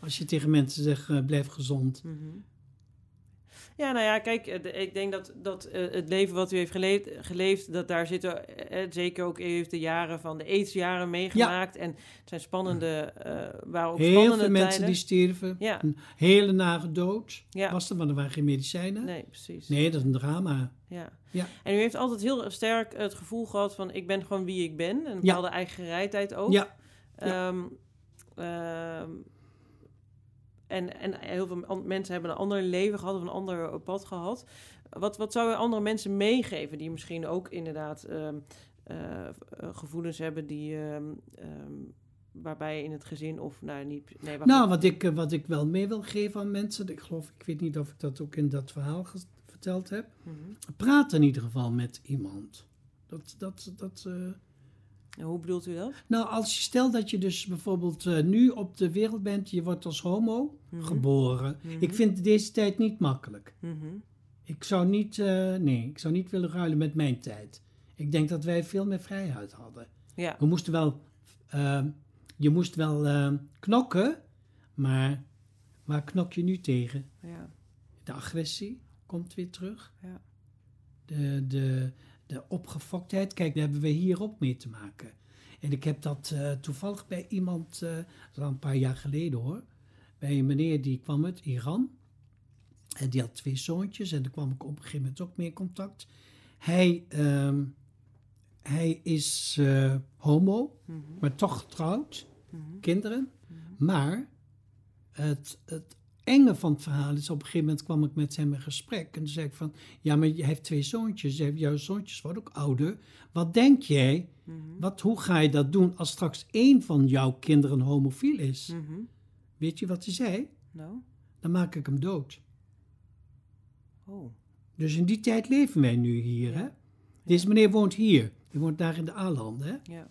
Als je tegen mensen zegt, uh, blijf gezond. -hmm. Ja, nou ja, kijk, ik denk dat, dat uh, het leven wat u heeft geleefd, geleefd dat daar zitten, uh, zeker ook, u heeft de jaren van de aidsjaren meegemaakt. Ja. En het zijn spannende, uh, waren ook Heel spannende veel mensen tijden. die stierven. Ja. Een hele nare dood. Ja. Was er, want er waren geen medicijnen. Nee, precies. Nee, dat is een drama. Ja. ja. En u heeft altijd heel sterk het gevoel gehad van, ik ben gewoon wie ik ben. En een bepaalde eigen gereidheid ook. Ja. ja. Um, um, en, en heel veel mensen hebben een ander leven gehad of een ander pad gehad. Wat, wat zou je andere mensen meegeven die misschien ook inderdaad um, eh, eh, gevoelens hebben die... ehm, ehm, waarbij in het gezin of... Nou, niet, nee, Nou, wat ik, eh, wat ik wel mee wil geven aan mensen, ik geloof, ik weet niet of ik dat ook in dat verhaal verteld heb. Mhm. Praat in ieder geval met iemand. Dat, dat, dat, hoe bedoelt u dat? Nou, als je stel dat je dus bijvoorbeeld eh, nu op de wereld bent, je wordt als homo Mhm. geboren. Mhm. Ik vind deze tijd niet makkelijk. Mhm. Ik zou niet, eh, nee, ik zou niet willen ruilen met mijn tijd. Ik denk dat wij veel meer vrijheid hadden. Ja. We moesten wel, eh, je moest wel knokken, maar waar knok je nu tegen? ja. De agressie komt weer terug. Ja. De, de, de opgefoktheid, kijk, daar hebben we hier ook mee te maken. En ik heb dat eh, toevallig bij iemand, eh, dat is al een paar jaar geleden hoor, bij een meneer die kwam uit Iran. En die had twee zoontjes en daar kwam ik op een gegeven moment ook mee in contact. Hij, ehm, hij is eh, homo, Mhm. maar toch getrouwd, Mhm. kinderen. Mhm. Maar het, het enge van het verhaal is, op een gegeven moment kwam ik met hem in gesprek. En toen zei ik van, ja, maar je heeft twee zoontjes. Je hebt- Jouw zoontjes worden ook ouder. Wat denk jij, Mhm. wat, hoe ga je dat doen als straks één van jouw kinderen homofiel is? Mhm. Weet je wat hij zei? Nou? Dan maak ik hem dood. Oh. Dus in die tijd leven wij nu hier, Ja. hè? Deze meneer woont hier. Die woont daar in de A-landen, hè? Ja.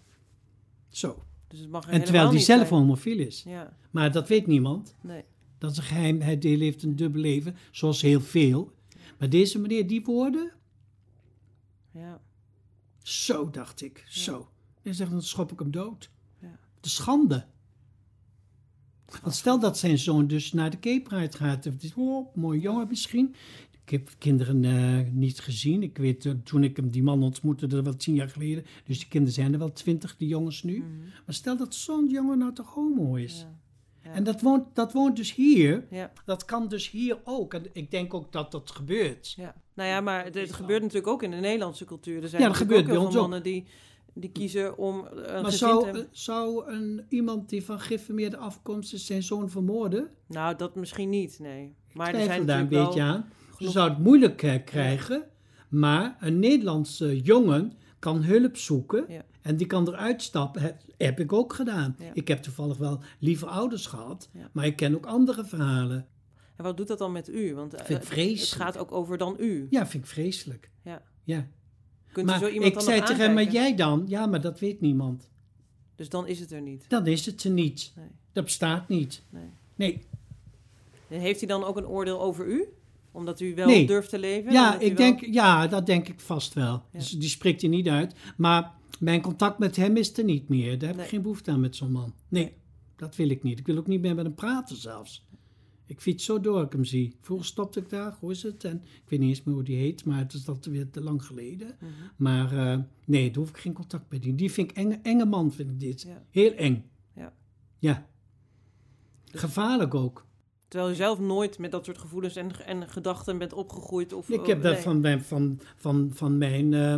Zo. Dus het mag En terwijl die zelf zijn. homofiel is. Ja. Maar dat weet niemand. Nee. Dat is een geheim. Hij deel heeft een dubbel leven, zoals heel veel. Maar deze meneer, die woorden, Ja. zo dacht ik, zo. Hij zegt, dan schop ik hem dood. Ja. De schande. Want stel dat zijn zoon dus naar de Cape Pride gaat. Het is oh, mooi jongen misschien. Ik heb kinderen eh, niet gezien. Ik weet, eh, toen ik hem, die man ontmoette, dat wel tien jaar geleden. Dus die kinderen zijn er wel twintig, die jongens nu. Mhm. Maar stel dat zo'n jongen nou toch homo is. Ja. En dat woont, dat woont dus hier. Dat kan dus hier ook. En ik denk ook dat dat gebeurt. Ja. Nou ja, maar het, het gebeurt natuurlijk ook in de Nederlandse cultuur. Er zijn Ja, dat natuurlijk gebeurt ook bij heel ons veel mannen die, die kiezen om een Maar zou, te zou een, iemand die van geïnformeerde afkomst is zijn zoon vermoorden? Nou, dat misschien niet, nee. Maar er Twijfel zijn daar een beetje aan. Ze zou het moeilijk eh, krijgen, maar een Nederlandse jongen kan hulp zoeken Ja. En die kan eruit stappen. Heb, heb ik ook gedaan. Ja. Ik heb toevallig wel lieve ouders gehad, Ja. maar ik ken ook andere verhalen. En wat doet dat dan met u? Want eh, het- gaat ook over dan u. Ja, vind ik vreselijk. Ja. Ja. Kunt maar u zo iemand ik dan zei tegen hem, maar jij dan? Ja, maar dat weet niemand. Dus dan is het er niet. Dan is het er niet. Nee. Dat bestaat niet. Nee. Nee. En heeft hij dan ook een oordeel over u? Omdat u wel Nee. durft te leven? Ja, ik wel- denk, ja, dat denk ik vast wel. Ja. Dus die spreekt hij niet uit. Maar mijn contact met hem is er niet meer. Daar heb Nee. ik geen behoefte aan met zo'n man. Nee, dat wil ik niet. Ik wil ook niet meer met hem praten zelfs. Ik fiets zo door ik hem zie. Vroeger stopte ik daar, hoe is het? En ik weet niet eens meer hoe die heet, maar het is dat weer te lang geleden. Mhm. Maar eh, nee, daar hoef ik geen contact met die. Die vind ik enge, enge man, vind ik dit. Ja. Heel eng. Ja. Ja. Gevaarlijk ook. Terwijl u zelf nooit met dat soort gevoelens en, en gedachten bent opgegroeid? Of, Ik heb oh, dat nee. van mijn, van, van, van mijn, eh,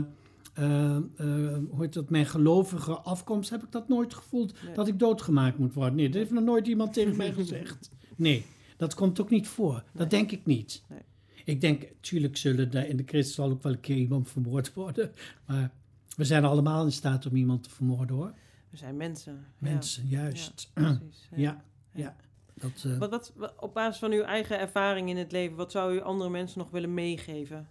hoe heet dat, mijn gelovige afkomst heb ik dat nooit gevoeld. Nee. Dat ik doodgemaakt moet worden. Nee, dat heeft nog nooit iemand tegen mij [laughs] gezegd. Nee, dat komt ook niet voor. Nee. Dat denk ik niet. Nee. Ik denk, tuurlijk zullen daar in de christen zal ook wel een keer iemand vermoord worden. Maar we zijn allemaal in staat om iemand te vermoorden hoor. We zijn mensen. Mensen, juist. Ja, [clears throat] Ja, precies. ja. ja. Dat, eh, wat, wat- op basis van uw eigen ervaring in het leven, wat zou u andere mensen nog willen meegeven?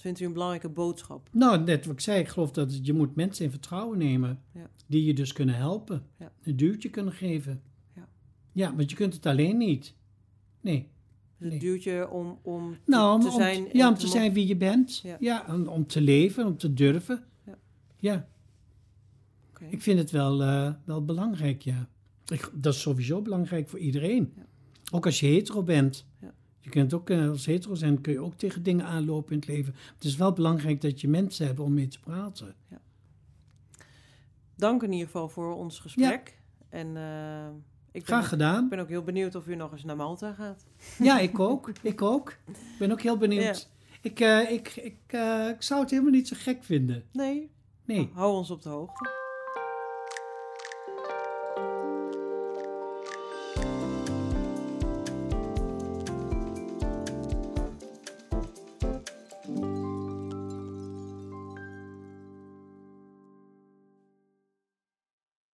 Vindt u een belangrijke boodschap? Nou, net wat ik zei, ik geloof dat je moet mensen in vertrouwen nemen. Ja. Die je dus kunnen helpen. Ja. Een duwtje kunnen geven. Ja. Ja, want je kunt het alleen niet. Nee. Dus Nee. duwtje om, om te, Nou, om, te om- zijn... en ja, om te zijn wie je bent. Ja. Om, om te leven, om te durven. Ja. Ik vind het wel, eh, wel belangrijk, ja. Ik, dat is sowieso belangrijk voor iedereen. Ook als je hetero bent. Ja. Je kunt ook, eh, als hetero zijn, kun je ook tegen dingen aanlopen in het leven. Het is wel belangrijk dat je mensen hebt om mee te praten. Dank in ieder geval voor ons gesprek. En eh, ik, Graag ook, gedaan. ik ben ook heel benieuwd of u nog eens naar Malta gaat. Ja, ik ook. Ik ook. Ik ben ook heel benieuwd. Ik, eh, ik, ik, eh, ik zou het helemaal niet zo gek vinden. Nee, Nee. hou ons op de hoogte.